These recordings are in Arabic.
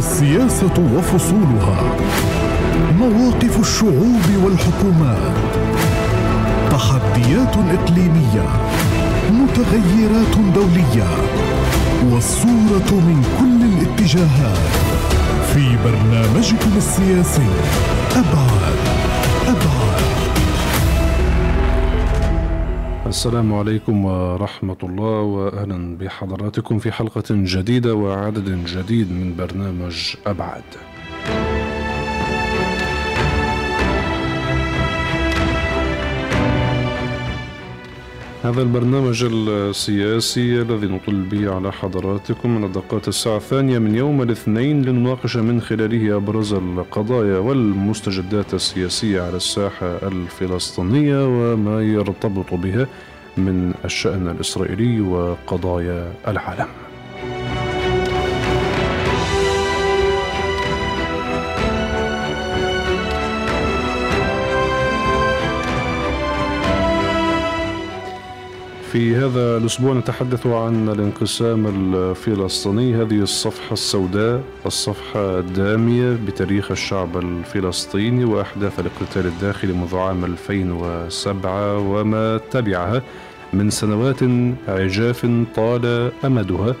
السياسة وفصولها. مواقف الشعوب والحكومات. تحديات إقليمية. متغيرات دولية. والصورة من كل الاتجاهات. في برنامجكم السياسي أبعاد. السلام عليكم ورحمة الله وأهلا بحضراتكم في حلقة جديدة وعدد جديد من برنامج أبعد. هذا البرنامج السياسي الذي نطل به على حضراتكم من الدقات الساعة الثانية من يوم الاثنين لنناقش من خلاله أبرز القضايا والمستجدات السياسية على الساحة الفلسطينية وما يرتبط بها من الشأن الإسرائيلي وقضايا العالم. في هذا الأسبوع نتحدث عن الانقسام الفلسطيني. هذه الصفحة السوداء الصفحة الدامية بتاريخ الشعب الفلسطيني وأحداث الاقتتال الداخلي منذ عام 2007 وما تبعها. من سنوات عجاف طال أمدها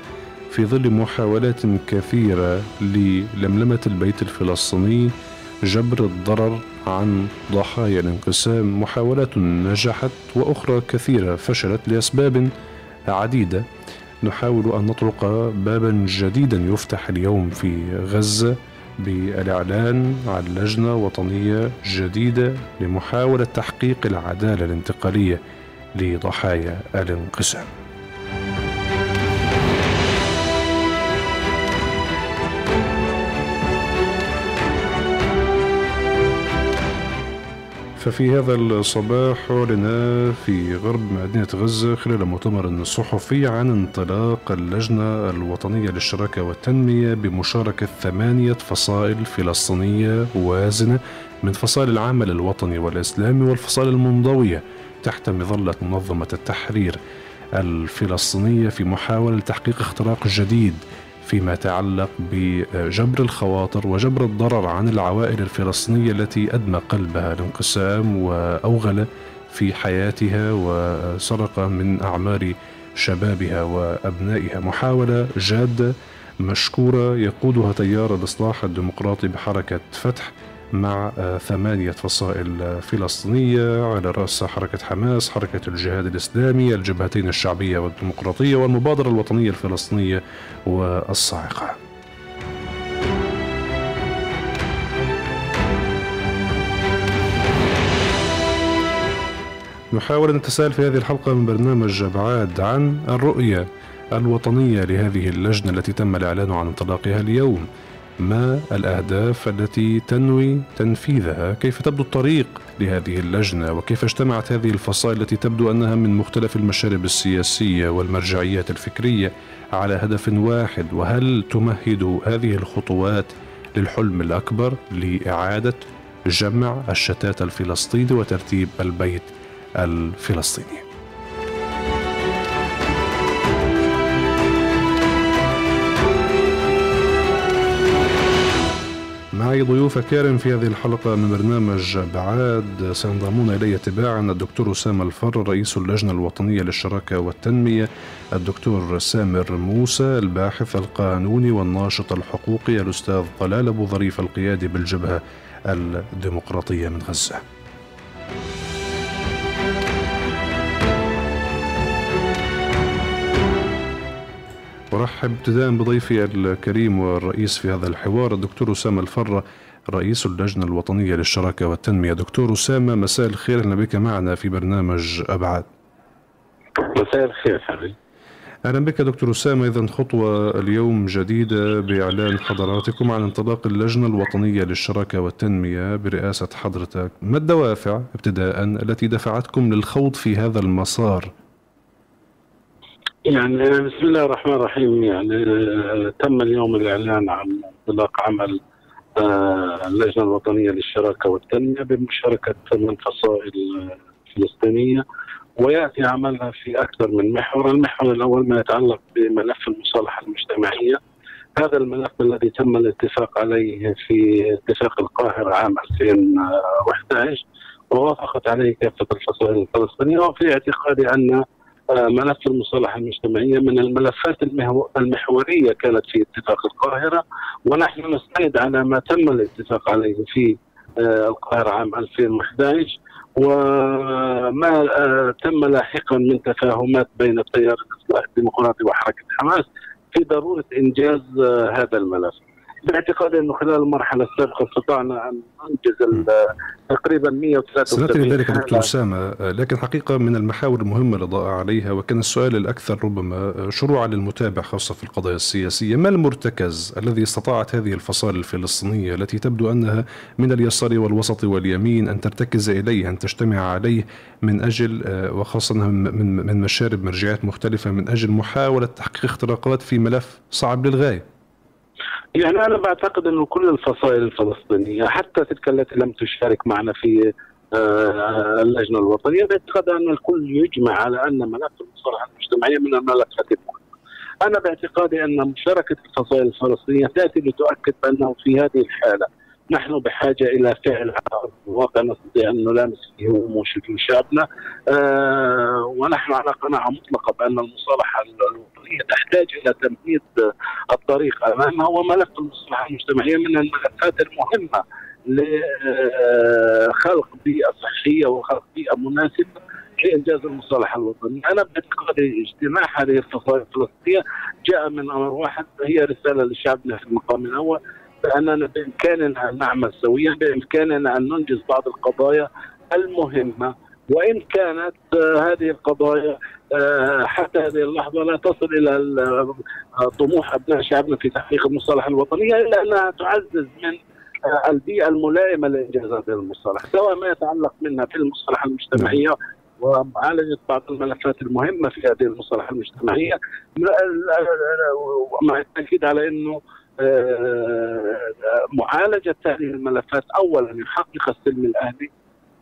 في ظل محاولات كثيرة للملمة البيت الفلسطيني جبر الضرر عن ضحايا الانقسام محاولات نجحت وأخرى كثيرة فشلت لأسباب عديدة. نحاول أن نطرق بابا جديدا يفتح اليوم في غزة بالإعلان عن لجنة وطنية جديدة لمحاولة تحقيق العدالة الانتقالية لضحايا الانقسام. ففي هذا الصباح أعلن في غرب مدينة غزة خلال مؤتمر صحفي عن انطلاق اللجنة الوطنية للشراكة والتنمية بمشاركة ثمانية فصائل فلسطينية وازنة من فصائل العمل الوطني والإسلامي والفصائل المنضوية تحت مظلة منظمة التحرير الفلسطينية في محاولة تحقيق اختراق جديد. فيما يتعلق بجبر الخواطر وجبر الضرر عن العوائل الفلسطينية التي أدمى قلبها الانقسام وأوغل في حياتها وسرق من أعمار شبابها وأبنائها. محاولة جادة مشكورة يقودها تيار الإصلاح الديمقراطي بحركة فتح مع ثمانية فصائل فلسطينية على رأس حركة حماس حركة الجهاد الإسلامي الجبهتين الشعبية والديمقراطية والمبادرة الوطنية الفلسطينية والصاعقة. نحاول أن نتساءل في هذه الحلقة من برنامج أبعاد عن الرؤية الوطنية لهذه اللجنة التي تم الإعلان عن انطلاقها اليوم. ما الأهداف التي تنوي تنفيذها؟ كيف تبدو الطريق لهذه اللجنة؟ وكيف اجتمعت هذه الفصائل التي تبدو أنها من مختلف المشارب السياسية والمرجعيات الفكرية على هدف واحد؟ وهل تمهد هذه الخطوات للحلم الأكبر لإعادة جمع الشتات الفلسطيني وترتيب البيت الفلسطيني؟ معي ضيوف كارم في هذه الحلقة من برنامج بعاد. سينضمون إلي تباعا الدكتور أسامة الفر رئيس اللجنة الوطنية للشراكة والتنمية الدكتور سامر موسى الباحث القانوني والناشط الحقوقي الأستاذ طلال أبو ظريف القيادي بالجبهة الديمقراطية من غزة. ارحب ابتداء بضيفي الكريم والرئيس في هذا الحوار الدكتور أسامة الفرة رئيس اللجنة الوطنية للشراكة والتنمية. دكتور أسامة مساء الخير. أهلا بك معنا في برنامج أبعاد. مساء الخير حبيبي. أهلا بك دكتور أسامة. اذا خطوة اليوم جديدة بإعلان حضراتكم عن انطلاق اللجنة الوطنية للشراكة والتنمية برئاسة حضرتك، ما الدوافع ابتداء التي دفعتكم للخوض في هذا المسار؟ يعني بسم الله الرحمن الرحيم. يعني تم اليوم الإعلان عن انطلاق عمل اللجنة الوطنية للشراكة والتنمية بمشاركة من فصائل فلسطينية ويأتي عملها في أكثر من محور، المحور الأول ما يتعلق بملف المصالحة المجتمعية. هذا الملف الذي تم الاتفاق عليه في اتفاق القاهرة عام 2011 ووافقت عليه كافة الفصائل الفلسطينية وفي اعتقادي أن آه، ملف المصالحة المجتمعية من الملفات المحورية كانت في اتفاق القاهرة ونحن نستند على ما تم الاتفاق عليه في آه، القاهرة عام 2011 وما آه، تم لاحقا من تفاهمات بين التيار الاصلاحي الديمقراطي وحركة حماس في ضرورة إنجاز هذا الملف. باعتقادي إنه خلال المرحلة السابقة استطعنا أن ننجز تقريبا 173 سنأتي لذلك دكتور أسامة. لكن حقيقة من المحاور المهمة الاضاءه عليها وكان السؤال الأكثر ربما شروعا للمتابع خاصة في القضايا السياسية، ما المرتكز الذي استطاعت هذه الفصائل الفلسطينية التي تبدو أنها من اليسار والوسط واليمين أن ترتكز إليه أن تجتمع عليه من أجل وخاصة من من مشارب مرجعيات مختلفة من أجل محاولة تحقيق اختراقات في ملف صعب للغاية. يعني أنا بعتقد إنه كل الفصائل الفلسطينية حتى تلك التي لم تشارك معنا في آه، اللجنة الوطنية باعتقاد أن الكل يجمع على أن ملف المصالحه المجتمعية من الملفات. أنا باعتقادي أن مشاركة الفصائل الفلسطينية تأتي لتؤكد بانه في هذه الحالة نحن بحاجة إلى فعل على الواقع نستطيع أن نلامس فيه هموم شعبنا آه ونحن على قناعة مطلقة بأن المصالحة الوطنية تحتاج إلى تمهيد الطريق أمامها. وملف المصالحة المجتمعية من الملفات المهمة لخلق بيئة صحية وخلق بيئة مناسبة لإنجاز المصالحة الوطنية، أنا باعتقادي اجتماع هذه الفصائل الفلسطينيه جاء من أمر واحد هي رسالة لشعبنا في المقام الأول. باننا بإمكاننا أن نعمل سويا بإمكاننا أن ننجز بعض القضايا المهمة. وإن كانت هذه القضايا آه، حتى هذه اللحظة لا تصل إلى طموح أبناء شعبنا في تحقيق المصالحه الوطنية إلا أنها تعزز من آه، البيئة الملائمة لانجاز هذه المصالحه سواء ما يتعلق منها في المصالحه المجتمعية ومعالجة بعض الملفات المهمة في هذه المصالحه المجتمعية. مع التأكيد على آه، معالجة هذه الملفات اولا يحقق السلم الاهلي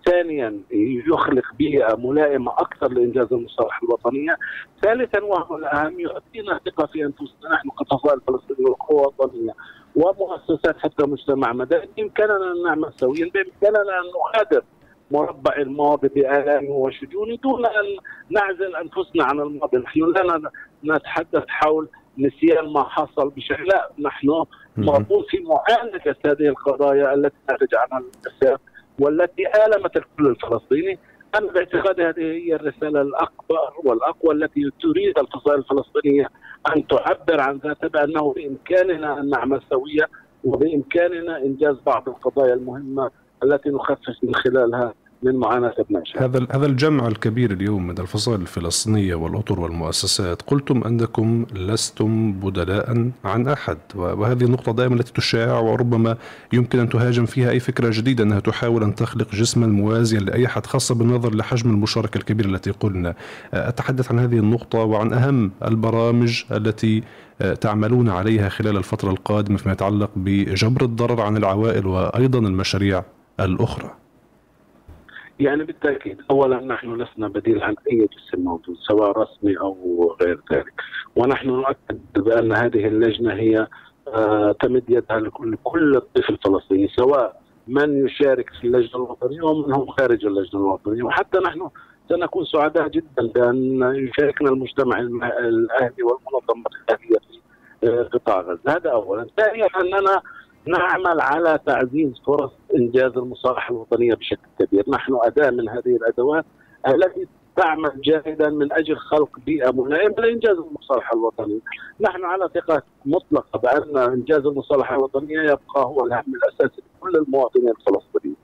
ثانيا يخلق بيئه ملائمة أكثر لإنجاز المصالحة الوطنية، ثالثا وهو الأهم يعطينا ثقة في أنفسنا نحن كفصائل فلسطينيه والقوى الوطنية ومؤسسات حتى مجتمع مدني بإمكاننا أن نعمل سويا بإمكاننا أن نغادر مربع الماضي بآلامه وشجونه دون أن نعزل أنفسنا عن الماضي، نحن لا نتحدث حول نسيان ما حصل بشكل لا نحن مربوط في معالجه هذه القضايا التي نتج عنها الانقسام والتي آلمت الكل الفلسطيني. أنا باعتقادي هذه هي الرسالة الأكبر والأقوى التي تريد الفصائل الفلسطينية أن تعبر عن ذاتها بأنه بإمكاننا أن نعمل سوية وبإمكاننا إنجاز بعض القضايا المهمة التي نخفف من خلالها من معاناة ابناء هذا هذا الجمع الكبير اليوم من الفصائل الفلسطينية والأطر والمؤسسات. قلتم أنكم لستم بدلاء عن أحد وهذه النقطة دائما التي تشاع وربما يمكن أن تهاجم فيها أي فكرة جديدة أنها تحاول أن تخلق جسما موازيا لأي أحد خاصة بالنظر لحجم المشاركة الكبيرة التي قلنا. أتحدث عن هذه النقطة وعن أهم البرامج التي تعملون عليها خلال الفترة القادمة فيما يتعلق بجبر الضرر عن العوائل وأيضا المشاريع الأخرى. يعني بالتأكيد اولا نحن لسنا بديل عن أي جسم موجود سواء رسمي أو غير ذلك. ونحن نؤكد بأن هذه اللجنة هي آه تمد يدها لكل كل الطفل الفلسطيني سواء من يشارك في اللجنة الوطنية ومن هم خارج اللجنة الوطنية. وحتى نحن سنكون سعداء جدا بأن يشاركنا المجتمع الأهلي والمنظمات الأهلية في آه، قطاع غزة. هذا اولا. ثانيا أننا نعمل على تعزيز فرص إنجاز المصالحه الوطنية بشكل كبير، نحن أداة من هذه الأدوات التي تعمل جاهدا من أجل خلق بيئة ملائمه لإنجاز المصالحه الوطنية. نحن على ثقة مطلقة بأن إنجاز المصالحه الوطنية يبقى هو الهم الأساسي لكل المواطنين الفلسطينيين.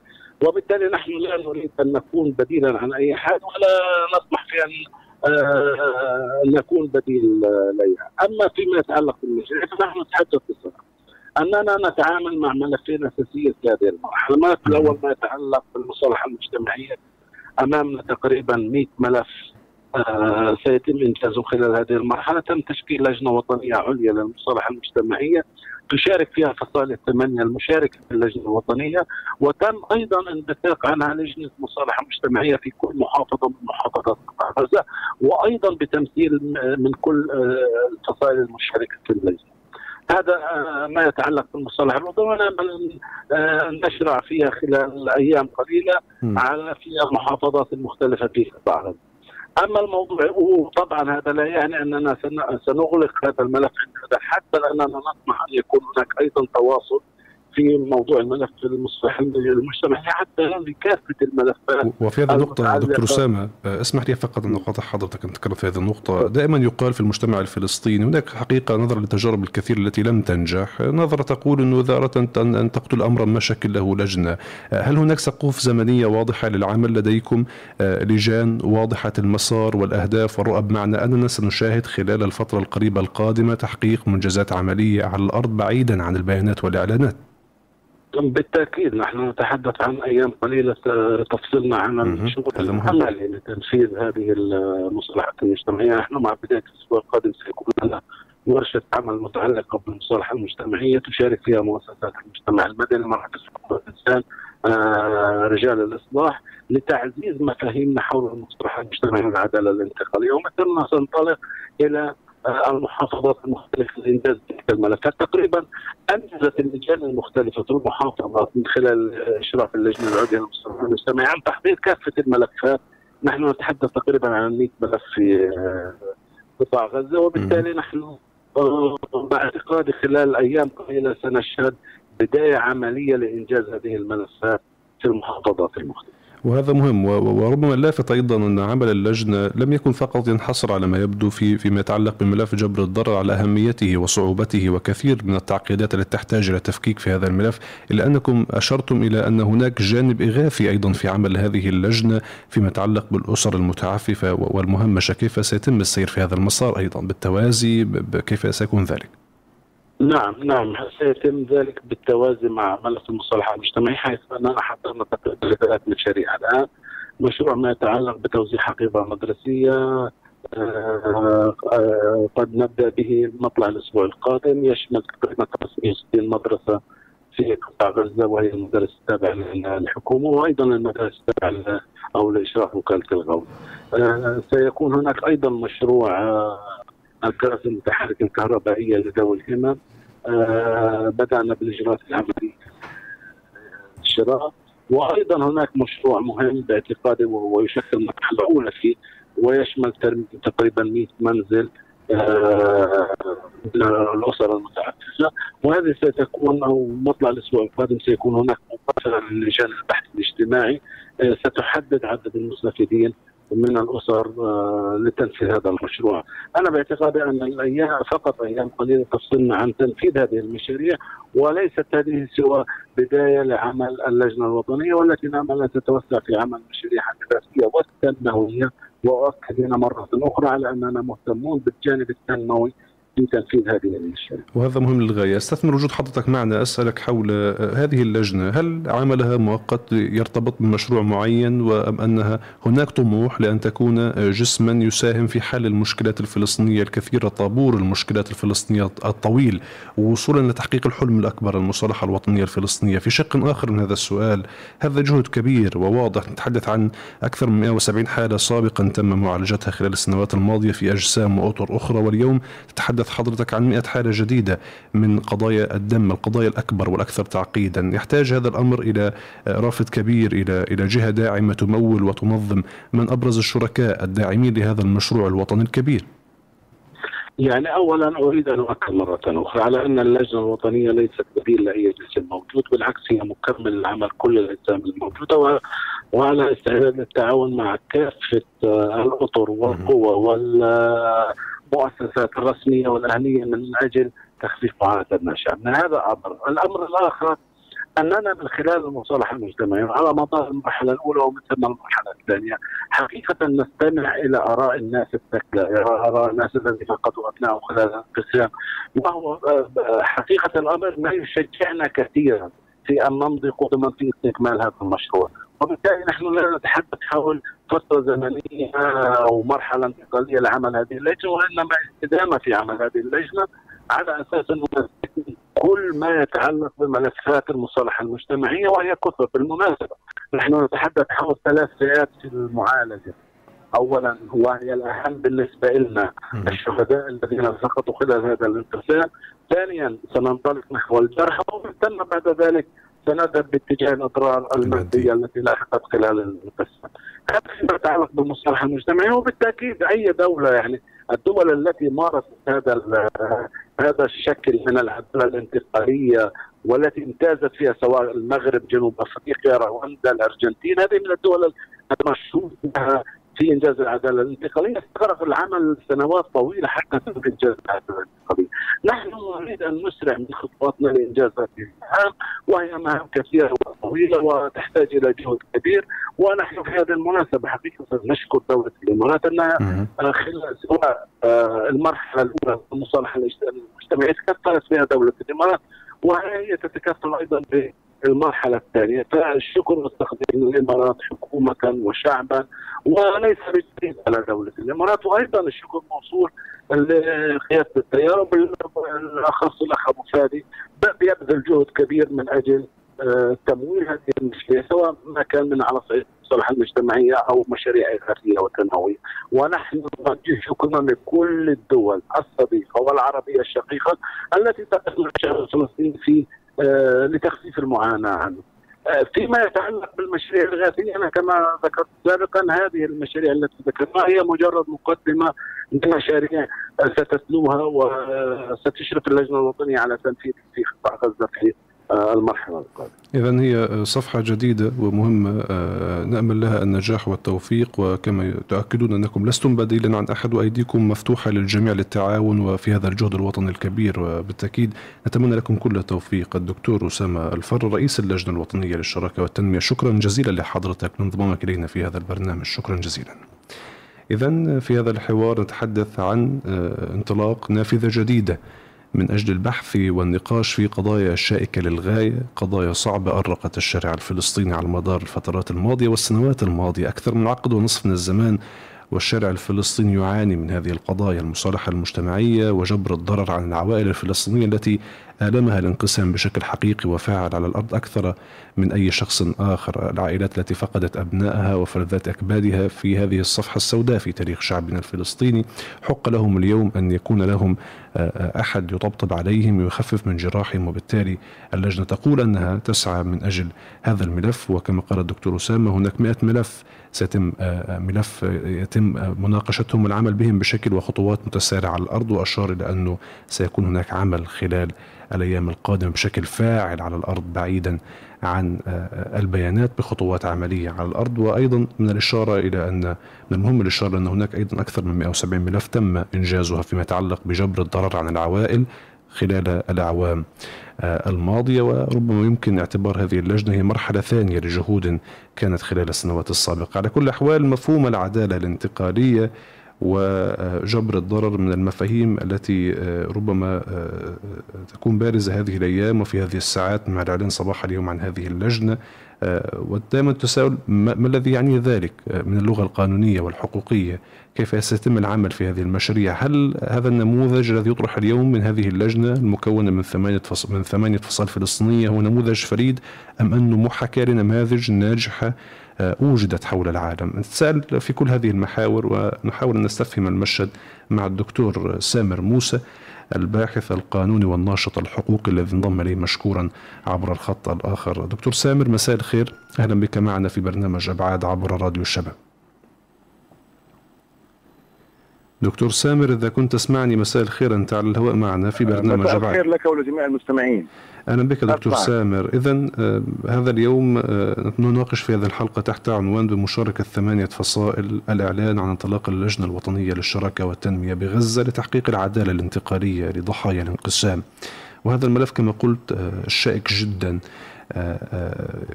وبالتالي نحن لا نريد أن نكون بديلا عن أي حد ولا نطمح في أن آه، نكون بديل لها، أما فيما يتعلق بالمشاريع فنحن نتحدث بصراحة. اننا نتعامل مع ملفين اساسيين في هذه المرحله، الملف الأول ما يتعلق بالمصالحه المجتمعية. أمامنا تقريبا 100 ملف آه سيتم إنجازه خلال هذه المرحلة، تم تشكيل لجنة وطنية عليا للمصالحه المجتمعية. تشارك فيها فصائل الثمانية المشاركة في اللجنة الوطنية. وتم أيضا انبثاق عنها لجنة مصالحه مجتمعية في كل محافظة من محافظات غزة. وأيضا بتمثيل من كل آه، الفصائل المشاركة في اللجنة. هذا ما يتعلق بالمصطلح الوطني نشرع فيها خلال أيام قليلة على في المحافظات المختلفة في قطاع. أما الموضوع وطبعا هذا لا يعني أننا سنغلق هذا الملف حتى لاننا نطمح أن يكون هناك أيضا تواصل في موضوع الملف المصلح المجتمعي حتى لكافه الملفات. وفي هذه النقطة دكتور أسامة آه، اسمح لي فقط أن أقاطع حضرتك أن تتكلم في هذه النقطة. دائما يقال في المجتمع الفلسطيني هناك حقيقة نظرا للتجارب الكثيرة التي لم تنجح. نظرة تقول أنه إذا أردت أن تقتل أمرا ما شكل له لجنة. آه، هل هناك سقوف زمنية واضحة للعمل لديكم؟ آه، لجان واضحة المسار والأهداف والرؤى بمعنى أننا سنشاهد خلال الفترة القريبة القادمة تحقيق منجزات عملية على الأرض بعيدا عن البيانات والإعلانات. بالتأكيد نحن نتحدث عن أيام قليلة تفصلنا عن الشغل العملي لتنفيذ هذه المصطلحات المجتمعية، نحن مع بداية الأسبوع القادم سيكون لنا ورشه عمل متعلقه بالمصالحه المجتمعية تشارك فيها مؤسسات المجتمع المدني مركز حقوق الانسان آه، رجال الإصلاح لتعزيز مفاهيمنا حول المصطلحات المجتمعية والعدالة الانتقالية. ومثلنا سننطلق إلى المحافظات المختلفة لانجاز تلك الملفات تقريبا أنجزت اللجان المختلفة في المحافظات من خلال إشراف اللجنة العليا للمصطلحات المجتمعيه عن تحضير كافة الملفات نحن نتحدث تقريبا عن 100 ملف في قطاع غزة وبالتالي نحن باعتقادي خلال أيام قليلة سنشهد بداية عملية لإنجاز هذه الملفات في المحافظات المختلفة. وهذا مهم وربما اللافت أيضا أن عمل اللجنة لم يكن فقط ينحصر على ما يبدو في فيما يتعلق بملف جبر الضرر على أهميته وصعوبته وكثير من التعقيدات التي تحتاج إلى تفكيك في هذا الملف إلا أنكم أشرتم إلى أن هناك جانب إغاثي أيضا في عمل هذه اللجنة فيما يتعلق بالأسر المتعففة والمهمشة كيف سيتم السير في هذا المسار أيضا بالتوازي كيف سيكون ذلك؟ نعم نعم. سيتم ذلك بالتوازي مع ملف المصالحة المجتمعية حيث أننا حضرنا تقريبا ثلاث مشاريع الآن. مشروع ما يتعلق بتوزيع حقيبة مدرسية آه، آه، قد نبدأ به مطلع الأسبوع القادم. يشمل تقريبا 560 مدرسة في قطاع غزة وهي المدارس التابعة للحكومة وأيضا المدارس التابعة أو لإشراف وكالة الغوث. آه، سيكون هناك أيضا مشروع الكراسي المتحركة الكهربائية لذوي الهمم آه بدأنا بالإجراءات العملية. الشراء. وأيضا هناك مشروع مهم باعتقادي ويشكل مرحله اولى فيه ويشمل ترميم تقريبا 100 منزل آه الاسر المتعففه وهذه ستكون أو مطلع الأسبوع القادم سيكون هناك مباشرة للجان البحث الاجتماعي. آه ستحدد عدد المستفيدين من الأسر آه، لتنفيذ هذا المشروع. أنا باعتقادي أن الأيام فقط أيام قليلة تفصلنا عن تنفيذ هذه المشاريع وليست هذه سوى بداية لعمل اللجنة الوطنية والتي نامل ان تتوسع في عمل المشاريع الدراسيه والتنمويه واؤكد هنا مرة أخرى على أننا مهتمون بالجانب التنموي في تنفيذ هذه المشاريع. وهذا مهم للغاية، أستثمر وجود حضرتك معنا أسألك حول آه، هذه اللجنة، هل عملها مؤقت يرتبط بمشروع معين وأم أنها هناك طموح لأن تكون آه، جسما يساهم في حل المشكلات الفلسطينية الكثيرة، طابور المشكلات الفلسطينية الطويل وصولا لتحقيق الحلم الأكبر المصالحة الوطنية الفلسطينية، في شق آخر من هذا السؤال، هذا جهد كبير وواضح. نتحدث عن أكثر من 170 حالة سابقا تم معالجتها خلال السنوات الماضية في أجسام وأطر أخرى واليوم تتحدث تتحدث حضرتك عن 100 حالة جديدة من قضايا الدم القضايا الأكبر والأكثر تعقيدا. يحتاج هذا الأمر إلى رافد كبير إلى إلى جهة داعمة تمول وتنظم من أبرز الشركاء الداعمين لهذا المشروع الوطني الكبير. يعني اولا أريد أن أؤكد مرة أخرى على أن اللجنة الوطنية ليست بديل لأي جسم موجود بالعكس هي مكمل لعمل كل الأجسام الموجودة وعلى استعداد للتعاون مع كافة الأطر والقوى وال المؤسسات الرسمية والأهلية من أجل تخفيف معاناة الناشئه، هذا أمر، الأمر الآخر أننا من خلال المصالحة المجتمعية على مدار المرحلة الأولى ومن ثم المرحلة الثانية حقيقة نستمع إلى آراء الناس الثكلى، آراء الناس الذين فقدوا ابنائهم خلال الانقسام وهو آه، حقيقة الأمر ما يشجعنا كثيرا في أن نمضي قدما في استكمال هذا المشروع، وبالتالي نحن لا نتحدث حول فتره زمنية أو مرحلة انتقالية لعمل هذه اللجنة وإنما استدامة في عمل هذه اللجنة على أساس انه كل ما يتعلق بملفات المصالحه المجتمعيه وهي كثر بالمناسبة. نحن نتحدث حول ثلاث فئات في المعالجة. اولا وهي الأهم بالنسبة لنا الشهداء الذين سقطوا خلال هذا الانقسام. ثانيا سننطلق نحو الجرحى وثم بعد ذلك سنذهب باتجاه الأضرار المادية التي لاحقت خلال الانقسام هذا فيما يتعلق بالمصالحه المجتمعيه وبالتأكيد أي دولة يعني الدول التي مارست هذا هذا الشكل من العدالة الانتقالية والتي امتازت فيها سواء المغرب جنوب أفريقيا رواندا الأرجنتين هذه من الدول المشهور بها في إنجاز العدالة الانتقالية استغرق العمل سنوات طويلة حتى تم إنجاز العدالة الانتقالية. نحن نريد أن نسرع من خطواتنا لإنجاز هذه المهام وهي مهام كثيرة وطويلة وتحتاج إلى جهد كبير ونحن في هذه المناسبة حقيقة نشكر دولة الإمارات انها خلال سواء آه، المرحلة الأولى المصالحة المجتمعيه تكفلت فيها دولة الإمارات وهي تتكفل أيضا المرحلة الثانية. فالشكر والتقدير للإمارات حكومة وشعبا وليس بجديد على دولة الإمارات. وأيضا الشكر موصول لقيادة التيار وبالأخص الأخ أبو فادي. بيبذل جهد كبير من أجل آه، تمويل هذه المشاريع سواء ما كان من على صعيد المصالحة المجتمعية أو مشاريع إغاثية وتنموية. ونحن نوجه شكرا لكل الدول الصديقة والعربية الشقيقة التي تقف الشعب الفلسطيني في لتخفيف المعاناة عنه. آه، فيما يتعلق بالمشاريع الغاثية أنا كما ذكرت سابقا هذه المشاريع التي ذكرناها هي مجرد مقدمة لمشاريع ستتلوها وستشرف اللجنة الوطنية على تنفيذ في قطاع غزه في آه، المرحلة القادمة. اذا هي صفحة جديدة ومهمة آه، نأمل لها النجاح والتوفيق وكما تؤكدون أنكم لستم بديلا عن أحد وأيديكم مفتوحة للجميع للتعاون وفي هذا الجهد الوطني الكبير وبالتأكيد نتمنى لكم كل التوفيق الدكتور أسامة الفر رئيس اللجنة الوطنية للشراكة والتنمية شكرا جزيلا لحضرتك لانضمامك إلينا في هذا البرنامج شكرا جزيلا. اذا في هذا الحوار نتحدث عن آه، انطلاق نافذة جديدة من أجل البحث والنقاش في قضايا شائكة للغاية قضايا صعبة أرقت الشارع الفلسطيني على مدار الفترات الماضية والسنوات الماضية. أكثر من عقد ونصف من الزمان والشارع الفلسطيني يعاني من هذه القضايا المصالحة المجتمعية وجبر الضرر عن العوائل الفلسطينية التي آلمها الانقسام بشكل حقيقي وفاعل على الأرض أكثر من أي شخص آخر. العائلات التي فقدت أبنائها وفلذات أكبادها في هذه الصفحة السوداء في تاريخ شعبنا الفلسطيني حق لهم اليوم أن يكون لهم أحد يطبطب عليهم ويخفف من جراحهم وبالتالي اللجنة تقول أنها تسعى من أجل هذا الملف. وكما قال الدكتور أسامة هناك 100 ملف سيتم ملف يتم مناقشتهم والعمل بهم بشكل وخطوات متسارعة على الأرض وأشار إلى أنه سيكون هناك عمل خلال الأيام القادمة بشكل فاعل على الأرض بعيدا عن آه، البيانات بخطوات عملية على الأرض. وأيضا من الإشارة إلى أن من المهم الإشارة أن هناك أيضا أكثر من 170 ملف تم إنجازها فيما يتعلق بجبر الضرر عن العوائل خلال الأعوام آه، الماضية. وربما يمكن اعتبار هذه اللجنة هي مرحلة ثانية لجهود كانت خلال السنوات السابقة. على كل الاحوال مفهوم العدالة الانتقالية وجبر الضرر من المفاهيم التي آه، ربما آه، تكون بارزة هذه الأيام وفي هذه الساعات مع الإعلان صباح اليوم عن هذه اللجنة. آه، ودائما تساؤل ما الذي يعني ذلك من اللغة القانونية والحقوقية؟ كيف سيتم العمل في هذه المشاريع؟ هل هذا النموذج الذي يطرح اليوم من هذه اللجنة المكونة من ثمانية فصل من ثمانية فصائل فلسطينية هو نموذج فريد أم أنه محاكاة لنماذج ناجحة آه، وجدت حول العالم؟ نتساءل في كل هذه المحاور ونحاول أن نستفهم المشهد مع الدكتور سامر موسى. الباحث القانوني والناشط الحقوقي الذي انضم إليه مشكورا عبر الخط الآخر. دكتور سامر مساء الخير، أهلا بك معنا في برنامج أبعاد عبر راديو الشباب. دكتور سامر إذا كنت تسمعني مساء الخير. أنت على الهواء معنا في برنامج مساء الخير لك ولجميع المستمعين. أهلا بك دكتور أطلع. سامر. اذا آه، هذا اليوم آه، نناقش في هذه الحلقة تحت عنوان بمشاركة ثمانية فصائل الإعلان عن انطلاق اللجنة الوطنية للشراكة والتنمية بغزة لتحقيق العدالة الانتقالية لضحايا الانقسام. وهذا الملف كما قلت آه، شائك جدا.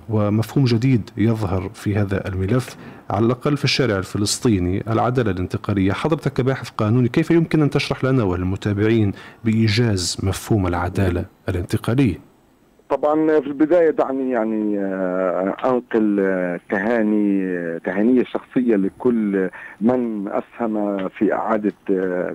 ومفهوم جديد يظهر في هذا الملف على الأقل في الشارع الفلسطيني العدالة الانتقالية. حضرتك كباحث قانوني كيف يمكن أن تشرح لنا وللمتابعين بإيجاز مفهوم العدالة الانتقالية؟ طبعا في البداية دعني يعني آه، أنقل آه، تهاني آه، تهانية شخصية لكل من أسهم في إعادة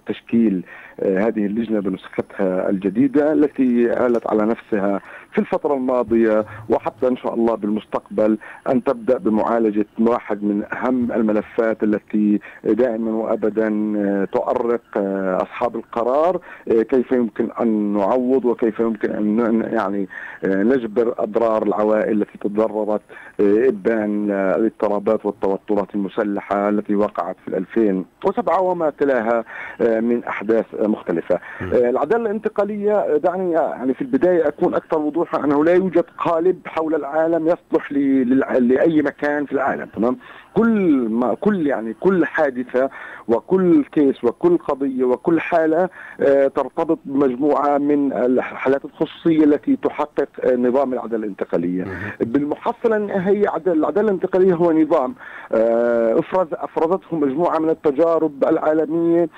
تشكيل هذه اللجنة بنسختها الجديدة التي آلت على نفسها في الفترة الماضية وحتى إن شاء الله بالمستقبل أن تبدأ بمعالجة واحد من أهم الملفات التي دائما وأبدا آه، تؤرق آه، أصحاب القرار آه، كيف يمكن أن نعوض وكيف يمكن أن يعني نجبر أضرار العوائل التي تضررت إبان الاضطرابات والتوترات المسلحة التي وقعت في 2007 وما تلاها من أحداث مختلفة. العدالة الانتقالية دعني يعني في البداية أكون أكثر وضوح معروفة أنه لا يوجد قالب حول العالم يصلح لأي مكان في العالم تمام؟ كل ما كل يعني كل حادثة وكل كيس وكل قضية وكل حالة آه، ترتبط بمجموعة من الحالات الخصوصيه التي تحقق آه، نظام العدالة الانتقالية. بالمحصله النهائيه العدالة الانتقالية هو نظام آه، افرز أفرزته مجموعة من التجارب العالمية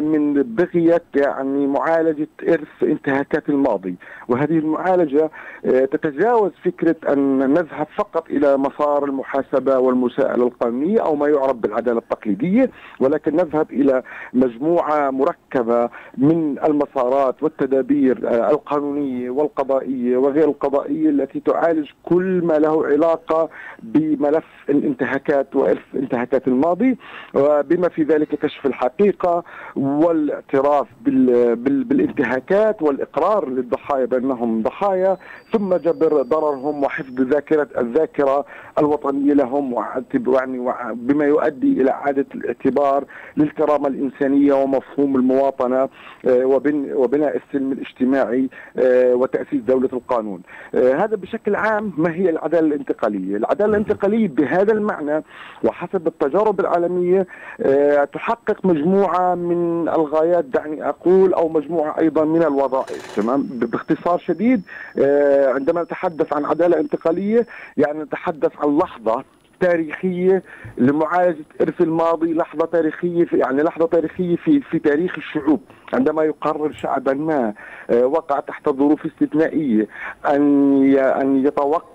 من بغيه يعني معالجة إرث انتهاكات الماضي وهذه المعالجة تتجاوز فكرة أن نذهب فقط إلى مسار المحاسبة والمساءلة القانونية أو ما يعرف بالعدالة التقليدية ولكن نذهب إلى مجموعة مركبة من المسارات والتدابير آه، القانونية والقضائية وغير القضائية التي تعالج كل ما له علاقة بملف الانتهاكات وإرث انتهاكات الماضي وبما في ذلك كشف الحقيقة والاعتراف بالانتهاكات والإقرار للضحايا بأنهم ضحايا ثم جبر ضررهم وحفظ ذاكرة الذاكرة الوطنية لهم يعني بما يؤدي إلى اعاده الاعتبار للكرامة الإنسانية ومفهوم المواطنة آه، وبناء السلم الاجتماعي آه، وتأسيس دولة القانون. آه، هذا بشكل عام ما هي العدالة الانتقالية؟ العدالة الانتقالية بهذا المعنى وحسب التجارب العالمية تحقق مجموعة من الغايات دعني أقول أو مجموعة أيضا من الوظائف تمام باختصار شديد عندما نتحدث عن عدالة انتقالية يعني نتحدث عن لحظة تاريخية لمعالجة إرث الماضي لحظة تاريخية في يعني لحظة تاريخية في في تاريخ الشعوب. عندما يقرر شعبا ما آه، وقع تحت ظروف استثنائية أن أن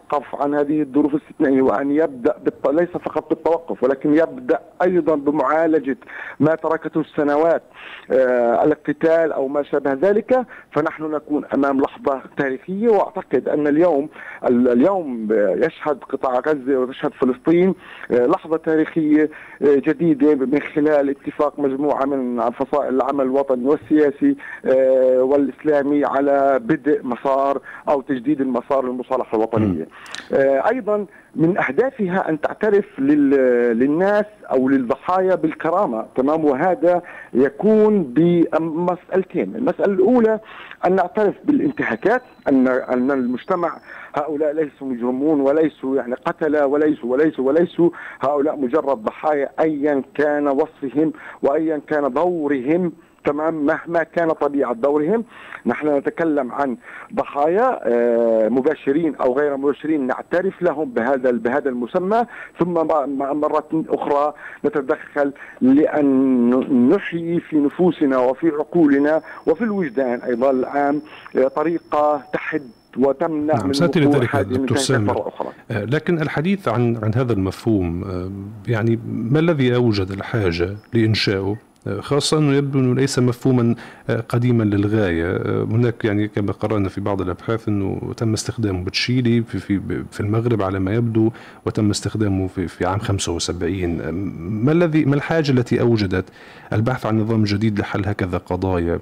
يتوقف عن هذه الظروف الاستثنائية وأن يبدأ ليس فقط بالتوقف ولكن يبدأ أيضا بمعالجة ما تركته السنوات آه، الاقتتال أو ما شابه ذلك فنحن نكون أمام لحظة تاريخية وأعتقد أن اليوم اليوم يشهد قطاع غزة وتشهد فلسطين آه، لحظة تاريخية جديدة من خلال اتفاق مجموعة من فصائل العمل الوطني السياسي آه، والإسلامي على بدء مسار أو تجديد المسار للمصالحة الوطنية. آه، أيضا من أهدافها أن تعترف للناس أو للضحايا بالكرامة. تمام؟ وهذا يكون بمسألتين، المسألة الأولى أن نعترف بالانتهاكات ان أن المجتمع هؤلاء ليسوا مجرمون وليسوا يعني قتلة وليسوا وليسوا وليسوا. هؤلاء مجرد ضحايا ايا كان وصفهم وايا كان دورهم تمام مهما كان طبيعة دورهم. نحن نتكلم عن ضحايا آه، مباشرين أو غير مباشرين نعترف لهم بهذا بهذا المسمى. ثم مرة أخرى نتدخل لأن نحيي في نفوسنا وفي عقولنا وفي الوجدان أيضا العام آه، طريقة تحد وتمنع نعم سأتي لذلك دكتور سامر. آه، لكن الحديث عن عن هذا المفهوم يعني ما الذي أوجد الحاجة لإنشائه خاصة أنه يبدو أنه ليس مفهوما آه، قديما للغاية. آه، هناك يعني كما قرأنا في بعض الأبحاث أنه تم استخدامه بتشيلي في, في, في المغرب على ما يبدو وتم استخدامه في, في عام 75 آه، ما الذي ما الحاجة التي أوجدت؟ البحث عن نظام جديد لحل هكذا قضايا.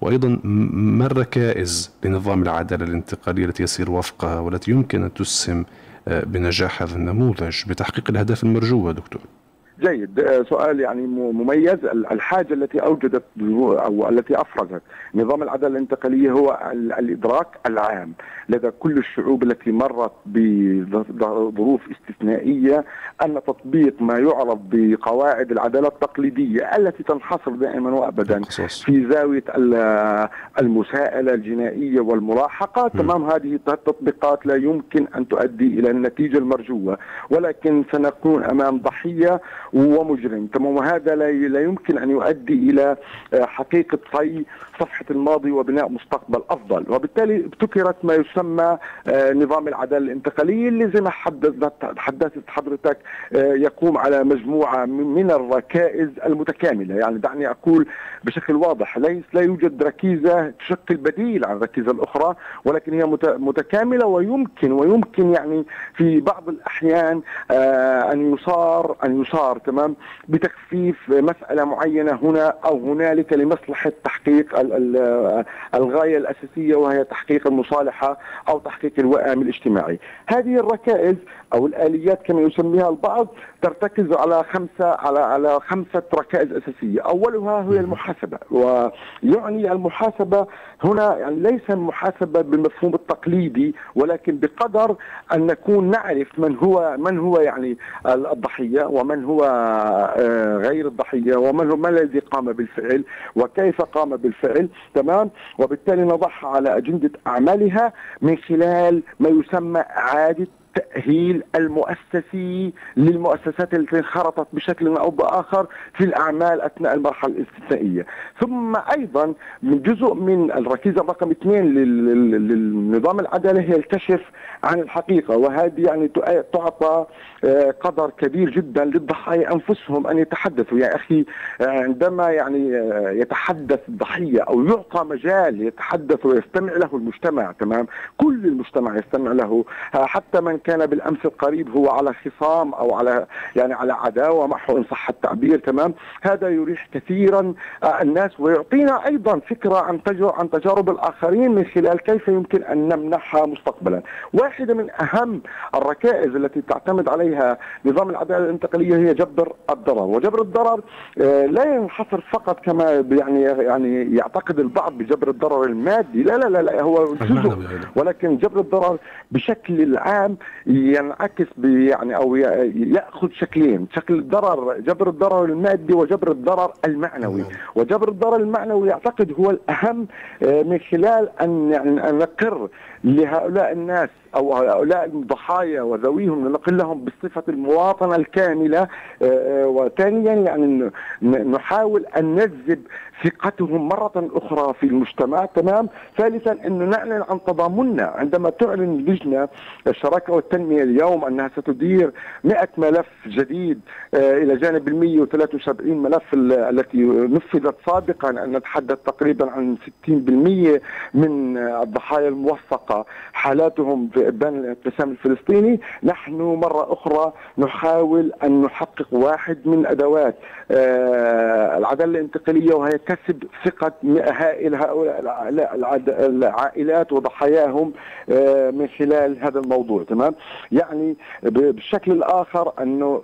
وأيضا ما الركائز لنظام العدالة الانتقالية التي يسير وفقها والتي يمكن أن تسهم بنجاح هذا النموذج بتحقيق الأهداف المرجوة دكتور؟ جيد. آه، سؤال يعني مميز. الحاجة التي أوجدت أو التي أفرزت نظام العدالة الانتقالية هو الإدراك العام لدى كل الشعوب التي مرت بظروف استثنائية أن تطبيق ما يعرف بقواعد العدالة التقليدية التي تنحصر دائما وابدا في زاوية المساءلة الجنائية والملاحقة. تمام هذه التطبيقات لا يمكن أن تؤدي إلى النتيجة المرجوة ولكن سنكون أمام ضحية ومجرم تمام. وهذا لا يمكن أن يؤدي إلى حقيقة طي صفحة الماضي وبناء مستقبل أفضل. وبالتالي ابتكرت ما يسمى نظام العدالة الانتقاليه اللي زي ما حدثت حضرتك يقوم على مجموعة من الركائز المتكاملة. يعني دعني أقول بشكل واضح ليس لا يوجد ركيزة تشكل بديل عن الركيزة الأخرى ولكن هي متكاملة ويمكن ويمكن يعني في بعض الأحيان آه، أن يصار أن يصار تمام بتخفيف مسألة معينة هنا أو هنالك لمصلحة تحقيق الغاية الأساسية وهي تحقيق المصالحة أو تحقيق الوئام الاجتماعي. هذه الركائز أو الآليات كما يسميها البعض ترتكز على خمسه على على خمسة ركائز أساسية، أولها هي المحاسبة. ويعني المحاسبة هنا يعني ليس المحاسبه بالمفهوم التقليدي ولكن بقدر أن نكون نعرف من هو من هو يعني الضحية ومن هو آه، غير الضحية ومن هو ما الذي قام بالفعل وكيف قام بالفعل. تمام؟ وبالتالي نضعها على أجندة أعمالها من خلال ما يسمى إعادة التأهيل المؤسسي للمؤسسات التي انخرطت بشكل أو بآخر في الأعمال أثناء المرحلة الاستثنائية. ثم أيضا من جزء من الركيزة رقم اثنين للنظام العدالة هي الكشف عن الحقيقة وهذه يعني تعطى آه، قدر كبير جدا للضحايا أنفسهم أن يتحدثوا. يا أخي آه، عندما يعني آه، يتحدث الضحية أو يعطى مجال يتحدث ويستمع له المجتمع تمام؟ كل المجتمع يستمع له حتى من كان بالأمس القريب هو على خصام أو على يعني على عداوة معه إن صح التعبير تمام؟ هذا يريح كثيرا آه، الناس ويعطينا أيضا فكرة عن عن تجارب الآخرين من خلال كيف يمكن أن نمنحها مستقبلا. واحدة من أهم الركائز التي تعتمد عليها نظام العدالة الانتقالية هي جبر الضرر. وجبر الضرر آه، لا ينحصر فقط كما يعني يعني يعتقد البعض بجبر الضرر المادي لا لا لا, لا هو جزء. ولكن جبر الضرر بشكل عام ينعكس يعني أو يأخذ شكلين شكل الضرر جبر الضرر المادي وجبر الضرر المعنوي نعم. وجبر الضرر المعنوي يعتقد هو الأهم آه، من خلال أن يعني نقر لهؤلاء الناس أو هؤلاء الضحايا وذويهم نقل لهم بصفه المواطنة الكاملة. آه، آه، وثانيا يعني نحاول أن نجذب ثقتهم مرة أخرى في المجتمع. تمام؟ ثالثا أنه نعلن عن تضامننا عندما تعلن لجنة الشراكة والتنمية اليوم أنها ستدير 100 ملف جديد آه، إلى جانب ال 173 ملف التي نفذت سابقا نتحدث تقريبا عن 60% من الضحايا الموثقة حالاتهم في إبان الانقسام الفلسطيني. نحن مرة أخرى نحاول أن نحقق واحد من أدوات آه، العدالة الانتقالية وهي كسب ثقة هائل هؤلاء العائلات وضحاياهم آه، من خلال هذا الموضوع تمام؟ يعني بالشكل الآخر أنه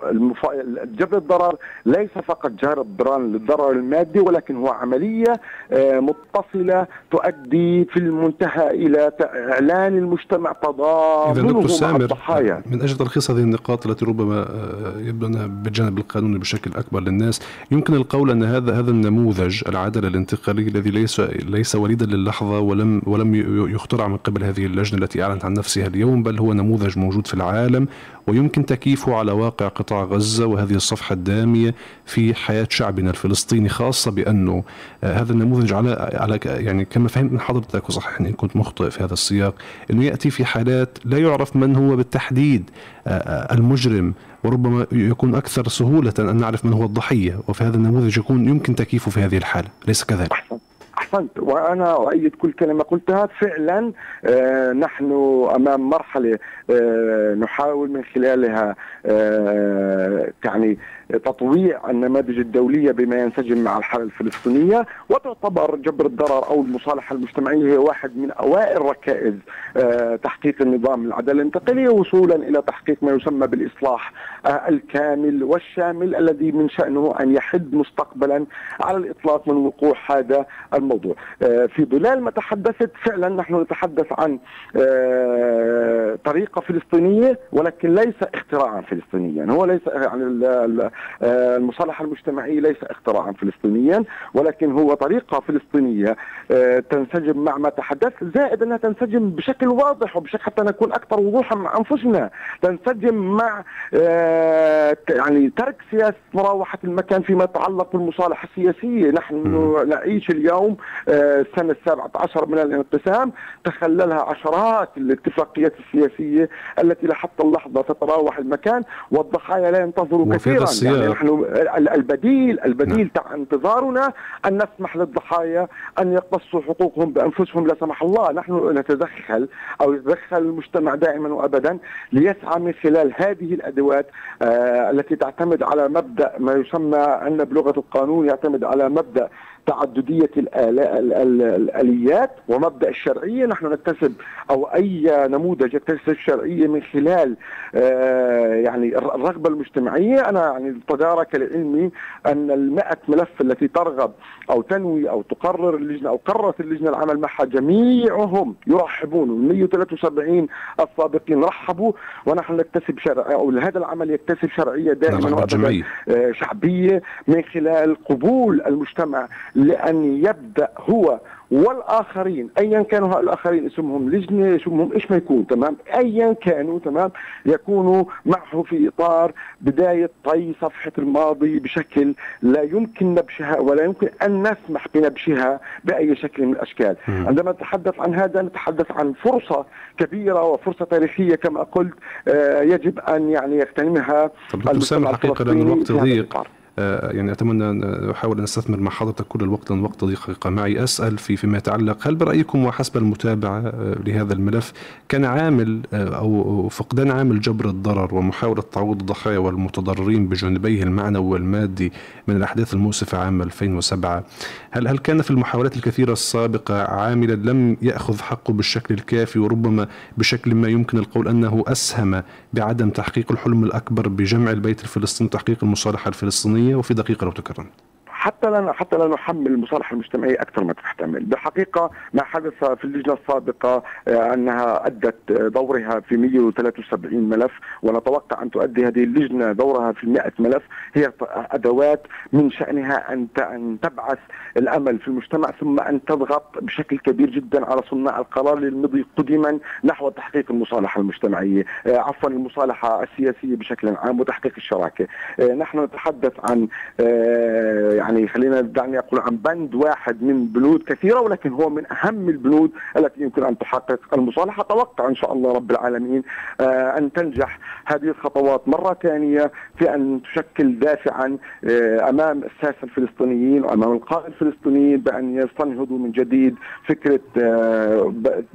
جبر الضرر ليس فقط جبران للضرر المادي ولكن هو عملية آه، متصلة تؤدي في المنتهى إلى إعلان المجتمع تضامنه مع الضحايا. من أجل تلخيص هذه النقاط التي ربما آه، يبدو أنها بالجانب القانوني بشكل أكبر للناس يمكن القول أن هذا هذا النموذج العدل الانتقالي الذي ليس ليس وليدا للحظة ولم ولم يخترع من قبل هذه اللجنة التي أعلنت عن نفسها اليوم بل هو نموذج موجود في العالم ويمكن تكييفه على واقع قطاع غزة وهذه الصفحة الدامية في حياة شعبنا الفلسطيني خاصة بأنه آه، هذا النموذج على على يعني كما فهمت من حضرتك وصححني إن كنت مخطئ في هذا السياق أنه يأتي في حالات لا يعرف من هو بالتحديد آه، آه، المجرم وربما يكون أكثر سهولة أن نعرف من هو الضحية وفي هذا النموذج يكون يمكن تكييفه في هذه الحالة أليس كذلك؟ أحسنت. وأنا أؤيد كل كلمة قلتها. فعلا آه نحن أمام مرحلة آه نحاول من خلالها آه يعني تطويع النماذج الدولية بما ينسجم مع الحاله الفلسطينية وتعتبر جبر الضرر أو المصالحة المجتمعية هي واحد من أوائل ركائز آه، تحقيق النظام العداله الانتقاليه وصولا إلى تحقيق ما يسمى بالإصلاح آه، الكامل والشامل الذي من شأنه أن يحد مستقبلا على الإطلاق من وقوع هذا الموضوع. آه، في ظلال ما تحدثت فعلا نحن نتحدث عن طريقة فلسطينية ولكن ليس اختراعا فلسطينيا، هو ليس يعني المصالحة المجتمعية ليس اختراعا فلسطينيا ولكن هو طريقة فلسطينية آه، تنسجم مع ما تحدث زائد أنها تنسجم بشكل واضح وبشكل حتى نكون أكثر وضوحا مع أنفسنا. تنسجم مع يعني ترك سياسة مراوحة المكان فيما يتعلق بالمصالحة السياسية. نحن نعيش اليوم السنة السابعة عشر من الانقسام. تخللها عشرات الاتفاقيات السياسية التي لحتى اللحظة تتراوح المكان والضحايا لا ينتظروا كثيرا. يعني نحن البديل البديل نعم. تاع انتظارنا أن نسمح للضحايا أن يقتصوا حقوقهم بأنفسهم لا سمح الله نحن نتدخل أو يتدخل المجتمع دائما وأبدا ليسعى من خلال هذه الأدوات آه التي تعتمد على مبدأ ما يسمى عندنا بلغة القانون يعتمد على مبدأ تعددية الآليات ومبدأ الشرعية. نحن نكتسب أو أي نموذج يكتسب الشرعية من خلال آه، يعني الرغبة المجتمعية. أنا يعني تدارك لعلمي أن المئة ملف التي ترغب أو تنوي أو تقرر اللجنة أو قررت اللجنة العمل معها جميعهم يرحبون. ال 173 السابقين رحبوا. ونحن نكتسب شرع أو هذا العمل يكتسب شرعية دائما آه، شعبية من خلال قبول المجتمع لأن يبدأ هو والآخرين ايا كانوا الآخرين اسمهم لجنة اسمهم إيش ما يكون تمام؟ ايا كانوا تمام؟ يكونوا معه في إطار بداية طي صفحة الماضي بشكل لا يمكن نبشها ولا يمكن أن نسمح بنبشها بأي شكل من الأشكال. عندما نتحدث عن هذا نتحدث عن فرصة كبيرة وفرصة تاريخية كما قلت آه يجب أن يعني يغتنمها المجتمع الحقيقة لأن الوقت ضيق. يعني أتمنى أن أحاول أن أستثمر مع حضرتك كل الوقت لأن الوقت ضيق. معي أسأل في فيما يتعلق هل برأيكم وحسب المتابعة آه، لهذا الملف كان عامل آه، أو فقدان عامل جبر الضرر ومحاولة تعويض الضحايا والمتضررين بجانبيه المعنوي والمادي من الأحداث المؤسفة عام 2007 هل هل كان في المحاولات الكثيرة السابقة عاملا لم يأخذ حقه بالشكل الكافي وربما بشكل ما يمكن القول أنه أسهم بعدم تحقيق الحلم الأكبر بجمع البيت الفلسطيني وتحقيق المصالحة الفلسطينية؟ الفلسطينية وفي دقيقة لو تكرم حتى لا حتى لا نحمل المصالحه المجتمعية أكثر ما تحتمل، بالحقيقة ما حدث في اللجنة السابقة آه، أنها أدت دورها في 173 ملف ونتوقع أن تؤدي هذه اللجنة دورها في 100 ملف هي أدوات من شأنها أن أن تبعث الأمل في المجتمع ثم أن تضغط بشكل كبير جدا على صناع القرار للمضي قدما نحو تحقيق المصالحة المجتمعية، آه، عفوا المصالحة السياسية بشكل عام وتحقيق الشراكة. آه، نحن نتحدث عن يعني يعني خلينا دعني أقول عن بند واحد من بنود كثيرة ولكن هو من أهم البنود التي يمكن أن تحقق المصالحة أتوقع إن شاء الله رب العالمين آه أن تنجح هذه الخطوات مرة ثانية في أن تشكل دافعا آه أمام الساسه الفلسطينيين وأمام القائد الفلسطينيين بأن يستنهضوا من جديد فكرة آه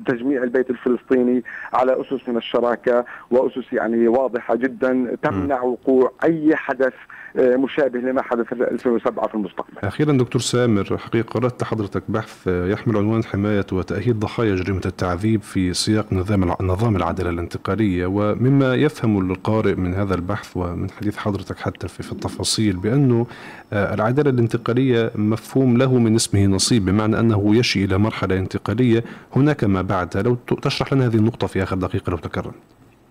تجميع البيت الفلسطيني على أسس من الشراكة وأسس يعني واضحة جدا تمنع وقوع أي حدث مشابه لما حدث في 2007 في المستقبل. أخيرا دكتور سامر حقيقة قرات حضرتك بحث يحمل عنوان حماية وتأهيل ضحايا جريمة التعذيب في سياق نظام نظام العدالة الانتقالية. ومما يفهم القارئ من هذا البحث ومن حديث حضرتك حتى في, التفاصيل بأنه آه، العدالة الانتقالية مفهوم له من اسمه نصيب بمعنى أنه يشي إلى مرحلة انتقالية هناك ما بعدها لو تشرح لنا هذه النقطة في آخر دقيقة لو تكرم.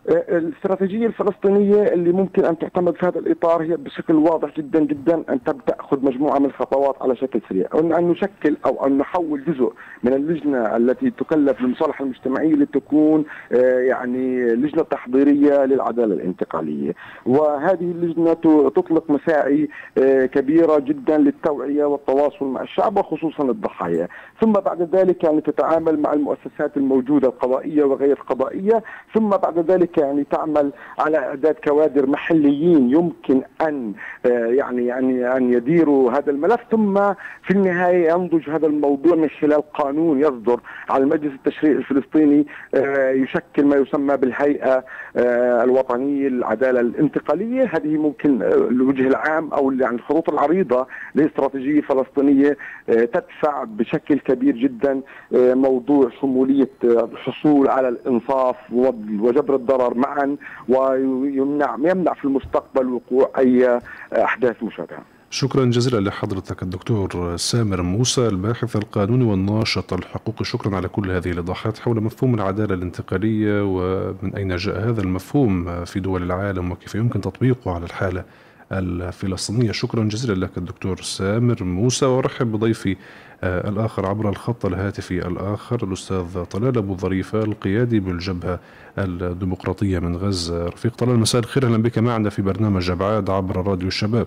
الاستراتيجية الفلسطينية اللي ممكن أن تعتمد في هذا الإطار هي بشكل واضح جدا جدا أن تبدأ خذ مجموعة من الخطوات على شكل سريع. أن نشكل أو أن نحول جزء من اللجنة التي تكلف بالمصالحة المجتمعية لتكون آه، يعني لجنة تحضيرية للعدالة الانتقالية. وهذه اللجنة تطلق مساعي آه، كبيرة جدا للتوعية والتواصل مع الشعب وخصوصا الضحايا. ثم بعد ذلك يعني تتعامل مع المؤسسات الموجودة القضائية وغير القضائية ثم بعد ذلك يعني تعمل على إعداد كوادر محليين يمكن أن آه، يعني يعني أن يديروا هذا الملف ثم في النهاية ينضج هذا الموضوع من خلال قانون يصدر على المجلس التشريعي الفلسطيني آه، يشكل ما يسمى بالهيئة آه، الوطنية للعدالة الانتقالية. هذه ممكن الوجه العام أو يعني الخطوط العريضة لاستراتيجيه فلسطينيه تدفع بشكل كبير جدا موضوع شمولية الحصول على الإنصاف وجبر الضرر الضرر معا ويمنع يمنع في المستقبل وقوع أي أحداث مشابهة. شكرا جزيلا لحضرتك الدكتور سامر موسى الباحث القانوني والناشط الحقوقي شكرا على كل هذه الايضاحات حول مفهوم العدالة الانتقالية ومن أين جاء هذا المفهوم في دول العالم وكيف يمكن تطبيقه على الحالة الفلسطينية. شكرا جزيلا لك الدكتور سامر موسى وأرحب بضيفي آه، الآخر عبر الخط الهاتفي الآخر الأستاذ طلال أبو ظريفة القيادي بالجبهة الديمقراطية من غزة. رفيق طلال مساء الخير أهلا بك معنا في برنامج أبعاد عبر راديو الشباب.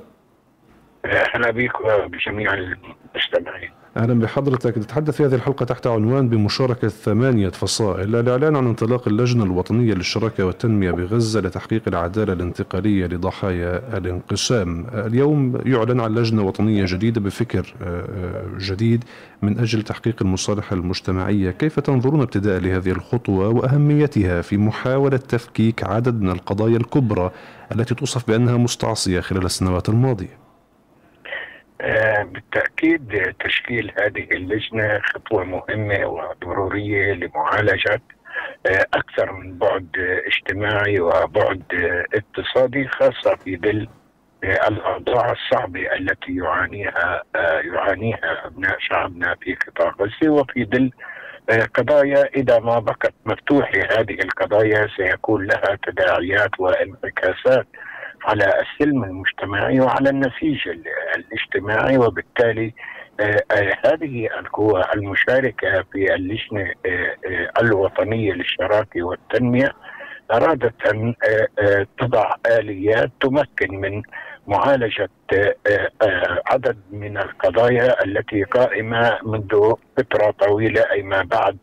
أهلا بك وبجميع المستمعين. أهلا بحضرتك. نتحدث في هذه الحلقة تحت عنوان بمشاركة ثمانية فصائل. الإعلان عن انطلاق اللجنة الوطنية للشراكة والتنمية بغزة لتحقيق العدالة الانتقالية لضحايا الانقسام. اليوم يعلن عن لجنة وطنية جديدة بفكر آه، آه، جديد من أجل تحقيق المصالحة المجتمعية. كيف تنظرون ابتداء لهذه الخطوة وأهميتها في محاولة تفكيك عدد من القضايا الكبرى التي توصف بأنها مستعصية خلال السنوات الماضية؟ آه، بالتأكيد تشكيل هذه اللجنة خطوة مهمة وضرورية لمعالجة آه، أكثر من بعد اجتماعي وبعد اقتصادي خاصة في ظل آه، الأوضاع الصعبة التي يعانيها يعانيها أبناء شعبنا في قطاع غزة وفي ظل قضايا إذا ما بقت مفتوحة هذه القضايا سيكون لها تداعيات وانعكاسات على السلم المجتمعي وعلى النسيج الاجتماعي وبالتالي آه، آه، هذه القوى المشاركة في اللجنة آه، الوطنية للشراكة والتنمية أرادت أن تضع آليات تمكن من معالجة عدد من القضايا التي قائمة منذ فترة طويلة أي ما بعد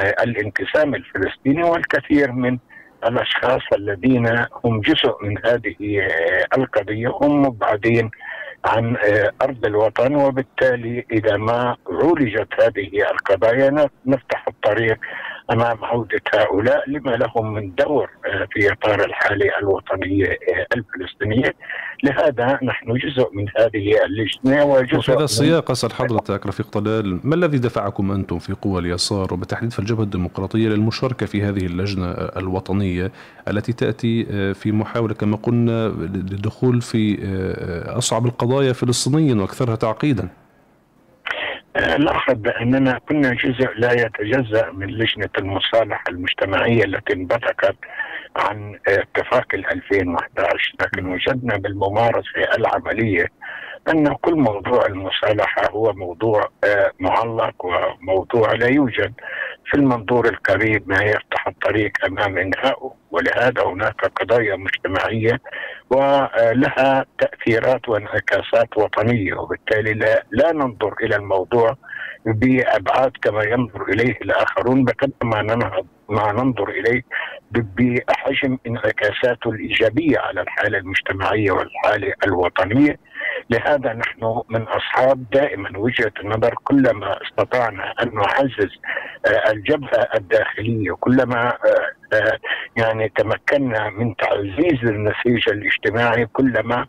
الانقسام الفلسطيني والكثير من الأشخاص الذين هم جزء من هذه القضية هم مبعدين عن أرض الوطن. وبالتالي إذا ما عولجت هذه القضايا نفتح الطريق أمام عودة هؤلاء لما لهم من دور في إطار الحالة الوطنية الفلسطينية. لهذا نحن جزء من هذه اللجنة وجزء وفي هذا السياق اسال حضرتك رفيق طلال ما الذي دفعكم أنتم في قوى اليسار وبالتحديد في الجبهة الديمقراطية للمشاركة في هذه اللجنة الوطنية التي تأتي في محاولة كما قلنا للدخول في أصعب القضايا فلسطينيا وأكثرها تعقيدا؟ لاحظ باننا كنا جزء لا يتجزأ من لجنة المصالحة المجتمعية التي انبثقت عن اتفاق ال 2011 لكن وجدنا بالممارسة العملية أن كل موضوع المصالحة هو موضوع آه، معلق وموضوع لا يوجد. في المنظور القريب ما يفتح الطريق أمام انهائه ولهذا هناك قضايا مجتمعية ولها تأثيرات وانعكاسات وطنية وبالتالي لا, لا ننظر إلى الموضوع بأبعاد كما ينظر إليه الآخرون بقدر ما ننهض ما ننظر إليه بحجم انعكاساته الإيجابية على الحالة المجتمعية والحالة الوطنية. لهذا نحن من أصحاب دائما وجهة النظر كلما استطعنا أن نعزز آه، الجبهة الداخلية كلما آه، آه، يعني تمكنا من تعزيز النسيج الاجتماعي كلما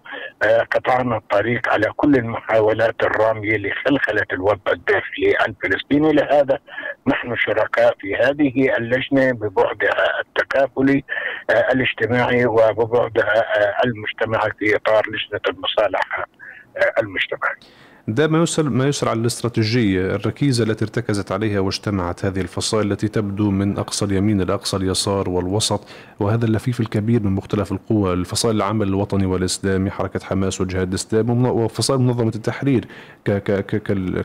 قطعنا الطريق على كل المحاولات الرامية لخلخلة الوضع الداخلي الفلسطيني. لهذا نحن شركاء في هذه اللجنة ببعدها التكافلي الاجتماعي وببعدها المجتمعي في إطار لجنة المصالحه المجتمعي. ده ما يسر ما يسر على الاستراتيجية الركيزة التي ارتكزت عليها واجتمعت هذه الفصائل التي تبدو من أقصى اليمين إلى أقصى اليسار والوسط وهذا اللفيف الكبير من مختلف القوى الفصائل العمل الوطني والإسلامي حركة حماس والجهاد الاسلامي وفصائل منظمة التحرير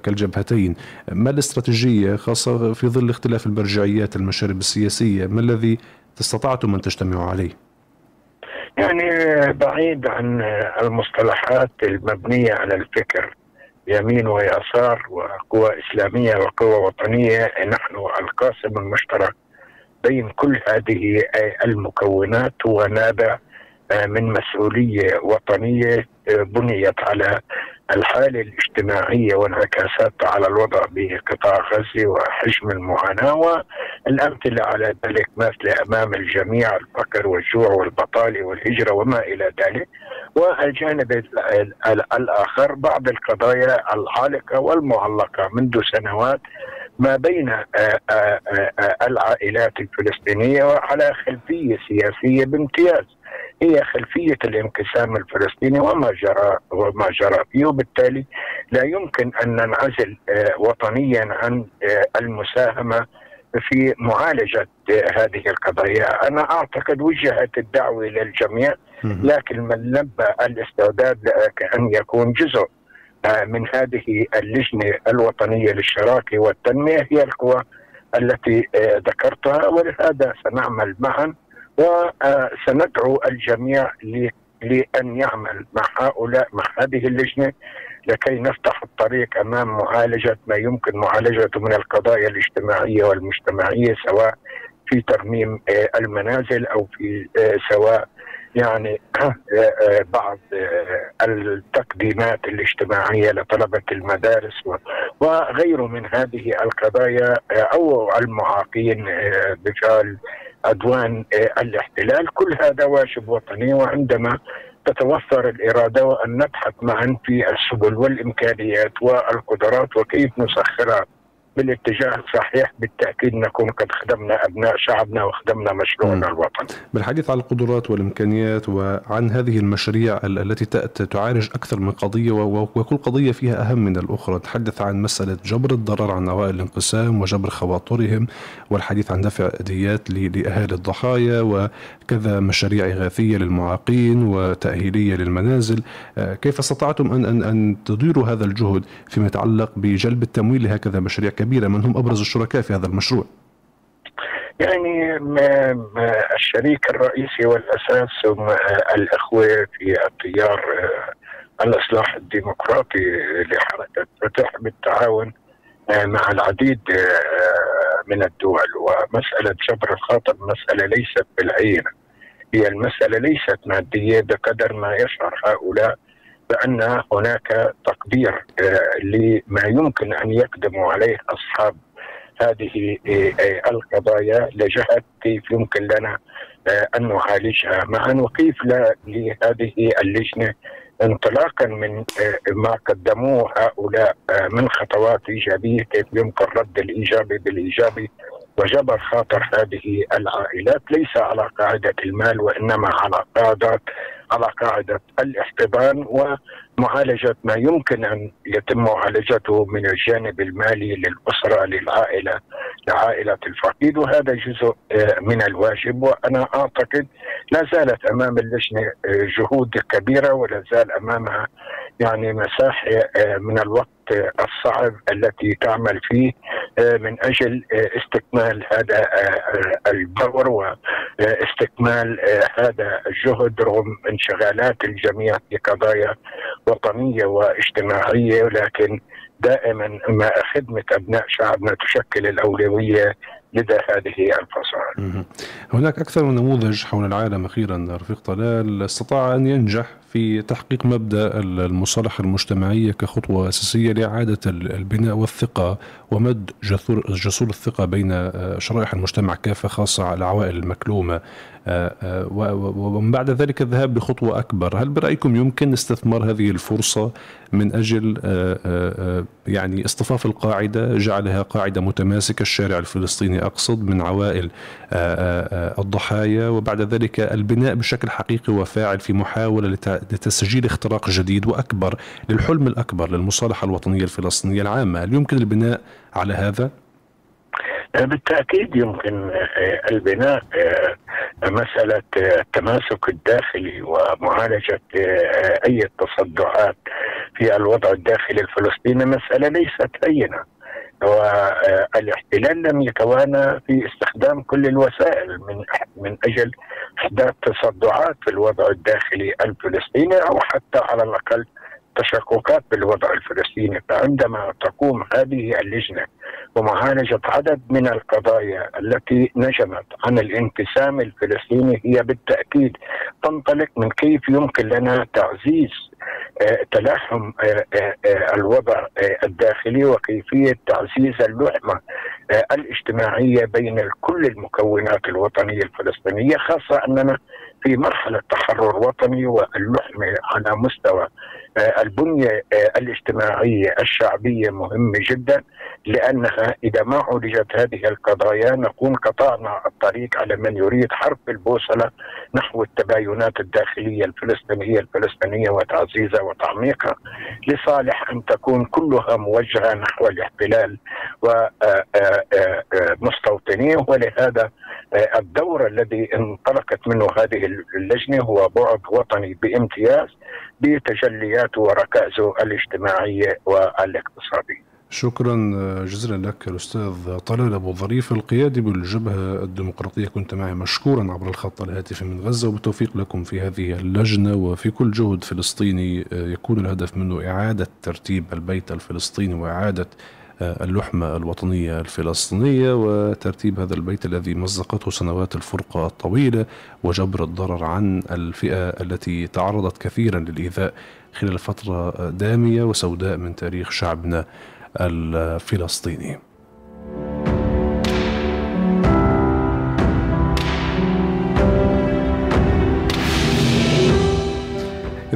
كالجبهتين. ما الاستراتيجية خاصة في ظل اختلاف المرجعيات المشارب السياسية؟ ما الذي استطعتم أن تجتمعوا عليه؟ يعني بعيد عن المصطلحات المبنية على الفكر. يمين ويسار وقوى إسلامية وقوى وطنية نحن القاسم المشترك بين كل هذه المكونات هو نابع من مسؤولية وطنية بنيت على الحالة الاجتماعية وانعكاساتها على الوضع بقطاع غزة وحجم المعاناة والأمثلة على ذلك ماثلة أمام الجميع الفقر والجوع والبطالة والهجرة وما إلى ذلك. والجانب الآخر بعض القضايا العالقة والمعلقة منذ سنوات ما بين آه، آه، آه، العائلات الفلسطينية وعلى خلفية سياسية بامتياز. هي خلفية الانقسام الفلسطيني وما جرى وما جرى فيه. وبالتالي لا يمكن أن ننعزل وطنيا عن المساهمة في معالجة هذه القضايا. أنا أعتقد وجهت الدعوة إلى الجميع لكن من لبى الاستعداد كأن يكون جزء آه، من هذه اللجنة الوطنية للشراكة والتنمية هي القوى التي آه، ذكرتها ولهذا سنعمل معا وسندعو الجميع لأن يعمل مع هؤلاء مع هذه اللجنة لكي نفتح الطريق أمام معالجة ما يمكن معالجته من القضايا الاجتماعية والمجتمعية سواء في ترميم آه، المنازل أو في آه، سواء يعني آه، بعض التقديمات الاجتماعية لطلبة المدارس وغيره من هذه القضايا أو المعاقين بفعل عدوان الاحتلال. كل هذا واجب وطني وعندما تتوفر الإرادة وأن نبحث معا في السبل والإمكانيات والقدرات وكيف نسخرها بالاتجاه الصحيح بالتأكيد نكون قد خدمنا أبناء شعبنا وخدمنا مشروعنا الوطني. بالحديث عن القدرات والإمكانيات وعن هذه المشاريع التي تعالج أكثر من قضية وكل قضية فيها أهم من الأخرى، نتحدث عن مسألة جبر الضرر عن أوائل الانقسام وجبر خواطرهم والحديث عن دفع ديات لأهالي الضحايا وكذا مشاريع إغاثية للمعاقين وتأهيلية للمنازل، آه، كيف استطعتم ان ان أن تديروا هذا الجهد فيما يتعلق بجلب التمويل لهكذا مشاريع كبيرة؟ من هم أبرز الشركاء في هذا المشروع؟ يعني الشريك الرئيسي والأساس هم الأخوة في التيار آه، الإصلاح الديمقراطي لحركة فتح بالتعاون آه، مع العديد آه، من الدول ومسألة جبر الخاطر مسألة ليست بالعينة هي المسألة ليست مادية بقدر ما يشعر هؤلاء بأن هناك تقدير آه، لما يمكن أن يقدموا عليه أصحاب هذه آه، آه، القضايا لجهة كيف يمكن لنا أن نعالجها. معا وكيف لا لهذه اللجنة انطلاقا من ما قدموه هؤلاء من خطوات إيجابية كيف يمكن رد الإيجابي بالإيجابي وجبر خاطر هذه العائلات ليس على قاعدة المال وإنما على قاعدة على قاعدة الاحتضان ومعالجه ما يمكن أن يتم معالجته من الجانب المالي للأسرة للعائلة لعائلة الفقيد وهذا جزء آه، من الواجب. وأنا أعتقد لا زالت أمام اللجنة آه، جهود كبيرة ولا زال أمامها يعني مساحه آه، من الوقت الصعب التي تعمل فيه من أجل استكمال هذا الدور واستكمال هذا الجهد رغم انشغالات الجميع في قضايا وطنية واجتماعية ولكن دائما ما خدمة أبناء شعبنا تشكل الأولوية لدى هذه الفصائل. هناك أكثر من نموذج حول العالم أخيرا رفيق طلال استطاع أن ينجح في تحقيق مبدأ المصالحة المجتمعية كخطوة أساسية لإعادة البناء والثقة ومد جسور جسور الثقة بين آه، شرائح المجتمع كافة خاصة على العوائل المكلومة. آه، آه، ومن بعد ذلك الذهاب بخطوه أكبر، هل برأيكم يمكن استثمار هذه الفرصة من أجل يعني اصطفاف القاعدة جعلها قاعدة متماسكة الشارع الفلسطيني أقصد من عوائل الضحايا وبعد ذلك البناء بشكل حقيقي وفاعل في محاولة لتسجيل اختراق جديد وأكبر للحلم الأكبر للمصالحة الوطنية الفلسطينية العامة، هل يمكن البناء على هذا؟ بالتأكيد يمكن آه، البناء آه، مسألة التماسك الداخلي ومعالجة آه، أي تصدعات في الوضع الداخلي الفلسطيني مسألة ليست هينة والاحتلال لم يتوانى في استخدام كل الوسائل من من أجل احداث تصدعات في الوضع الداخلي الفلسطيني أو حتى على الأقل تشككات بالوضع الفلسطيني. فعندما تقوم هذه اللجنة ومعالجة عدد من القضايا التي نجمت عن الانقسام الفلسطيني هي بالتأكيد تنطلق من كيف يمكن لنا تعزيز آه، تلاحم آه، آه، الوضع الداخلي وكيفية تعزيز اللحمة الاجتماعية بين كل المكونات الوطنية الفلسطينية خاصة أننا في مرحلة تحرر وطني واللحمة على مستوى البنية آه، الاجتماعية الشعبية مهمة جدا لأنها إذا ما عالجت هذه القضايا نكون قطعنا الطريق على من يريد حرف البوصلة نحو التباينات الداخلية الفلسطينية الفلسطينية وتعزيزها وتعميقها لصالح أن تكون كلها موجهة نحو الاحتلال ومستوطنيه ولهذا الدور الذي انطلقت منه هذه اللجنة هو بعد وطني بامتياز. بتجلياته وركائزه الاجتماعية والاقتصادية شكرا جزيلا لك الأستاذ طلال أبو ظريف القيادي بالجبهة الديمقراطية. كنت معي مشكورا عبر الخط الهاتفي من غزة وبالتوفيق لكم في هذه اللجنة وفي كل جهد فلسطيني يكون الهدف منه إعادة ترتيب البيت الفلسطيني وإعادة اللحمة الوطنية الفلسطينية وترتيب هذا البيت الذي مزقته سنوات الفرقة الطويلة وجبر الضرر عن الفئة التي تعرضت كثيرا للإيذاء خلال فترة دامية وسوداء من تاريخ شعبنا الفلسطيني.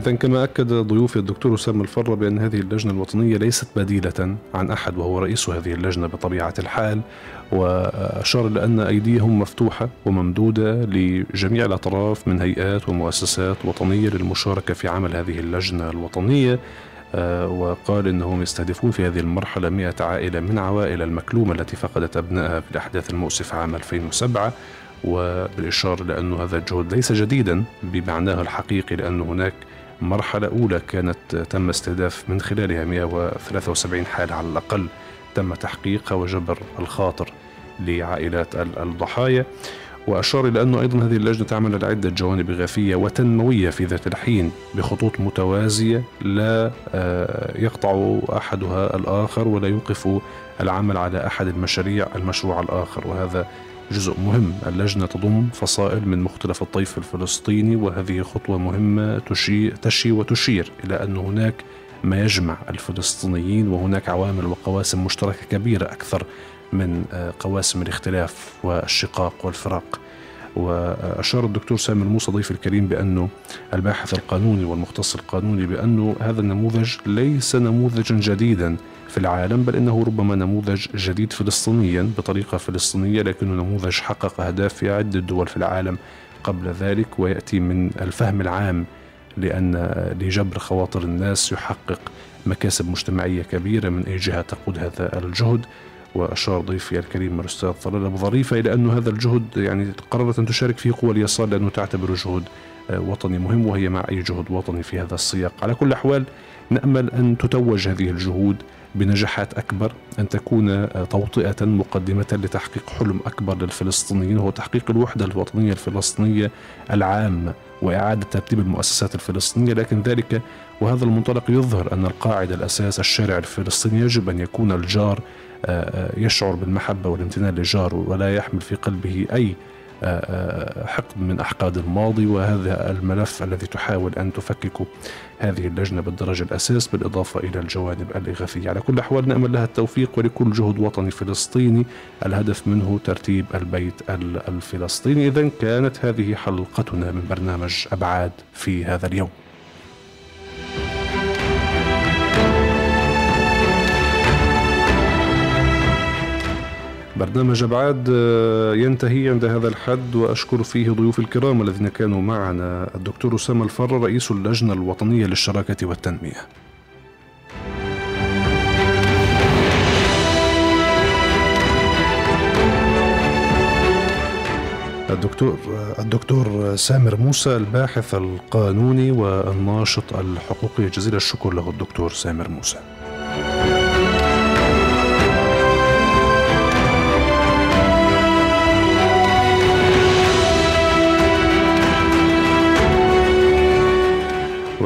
إذا كما أكد ضيوفي الدكتور أسامة الفرة بأن هذه اللجنة الوطنية ليست بديلة عن أحد وهو رئيس هذه اللجنة بطبيعة الحال وأشار إلى أن أيديهم مفتوحة وممدودة لجميع الأطراف من هيئات ومؤسسات وطنية للمشاركة في عمل هذه اللجنة الوطنية. آه، وقال إنهم يستهدفون في هذه المرحلة 100 عائلة من عوائل المكلومة التي فقدت أبنائها في الأحداث المؤسفة عام 2007 وبالإشارة لأن هذا الجهد ليس جديدا بمعناه الحقيقي لأن هناك مرحلة أولى كانت تم استهداف من خلالها 173 حالة على الأقل تم تحقيقها وجبر الخاطر لعائلات الضحايا. وأشار إلى أنه أيضا هذه اللجنة تعمل على عدة جوانب إغاثية وتنموية في ذات الحين بخطوط متوازية لا آه، يقطع أحدها الآخر ولا يوقف العمل على أحد المشاريع المشروع الآخر. وهذا جزء مهم اللجنة تضم فصائل من مختلف الطيف الفلسطيني وهذه خطوة مهمة تشي, تشي وتشير إلى أن هناك ما يجمع الفلسطينيين وهناك عوامل وقواسم مشتركة كبيرة أكثر من آه، قواسم الاختلاف والشقاق والفراق. وأشار الدكتور سامي الموسى ضيف الكريم بأنه الباحث القانوني والمختص القانوني بأنه هذا النموذج ليس نموذجا جديدا. في العالم بل إنه ربما نموذج جديد فلسطينيا بطريقة فلسطينية لكنه نموذج حقق أهداف في عدة دول في العالم قبل ذلك ويأتي من الفهم العام لأن لجبر خواطر الناس يحقق مكاسب مجتمعية كبيرة من أي جهة تقود هذا الجهد. وأشار ضيفي الكريم الأستاذ طلال أبو ظريفه إلى انه هذا الجهد يعني قررت أن تشارك فيه قوى اليسار لأنه تعتبره جهد وطني مهم وهي مع أي جهد وطني في هذا السياق. على كل الاحوال نأمل أن تتوج هذه الجهود بنجاحات أكبر أن تكون توطئة مقدمة لتحقيق حلم أكبر للفلسطينيين وهو تحقيق الوحدة الوطنية الفلسطينية العامة وإعادة ترتيب المؤسسات الفلسطينية. لكن ذلك وهذا المنطلق يظهر أن القاعدة الأساس الشارع الفلسطيني يجب أن يكون الجار آه، آه، يشعر بالمحبة والامتنان لجاره ولا يحمل في قلبه أي حقد من أحقاد الماضي وهذا الملف الذي تحاول أن تفكك هذه اللجنة بالدرجة الأساس بالإضافة إلى الجوانب الإغاثية. على كل الأحوال نأمل لها التوفيق ولكل جهد وطني فلسطيني. الهدف منه ترتيب البيت الفلسطيني. إذا كانت هذه حلقتنا من برنامج أبعاد في هذا اليوم. برنامج أبعاد آه، ينتهي عند هذا الحد وأشكر فيه ضيوف الكرام الذين كانوا معنا الدكتور أسامة الفر رئيس اللجنة الوطنية للشراكة والتنمية. الدكتور الدكتور سامر موسى الباحث القانوني والناشط الحقوقي جزيل الشكر له الدكتور سامر موسى.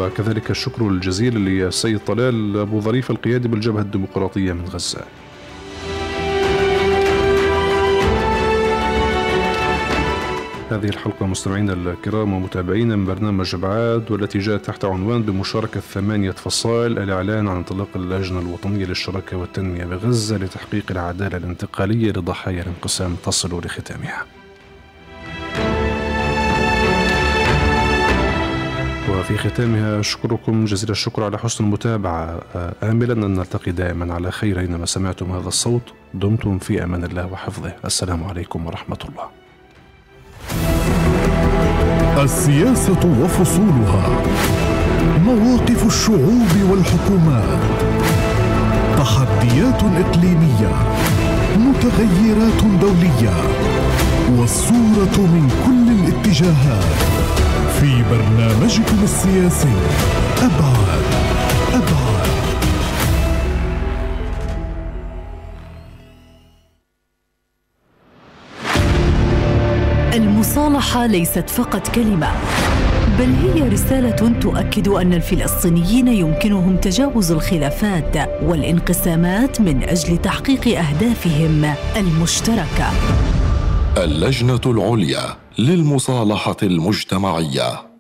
وكذلك الشكر الجزيل للسيد طلال أبو ظريف القيادي بالجبهة الديمقراطية من غزة. هذه الحلقة مستمعينا الكرام ومتابعينا من برنامج أبعاد والتي جاءت تحت عنوان بمشاركة ثمانية فصائل الإعلان عن انطلاق اللجنة الوطنية للشراكة والتنمية بغزة لتحقيق العدالة الانتقالية لضحايا الانقسام تصل لختامها. وفي ختامها أشكركم جزيل الشكر على حسن المتابعة. آملا أن نلتقي دائما على خير أينما سمعتم هذا الصوت. دمتم في أمان الله وحفظه. السلام عليكم ورحمة الله. السياسة وفصولها. مواقف الشعوب والحكومات. تحديات إقليمية. متغيرات دولية. والصورة من كل الاتجاهات. في برنامجكم السياسي. أبعاد أبعاد المصالحة ليست فقط كلمة بل هي رسالة تؤكد أن الفلسطينيين يمكنهم تجاوز الخلافات والانقسامات من أجل تحقيق أهدافهم المشتركة. اللجنة العليا. للمصالحة المجتمعية.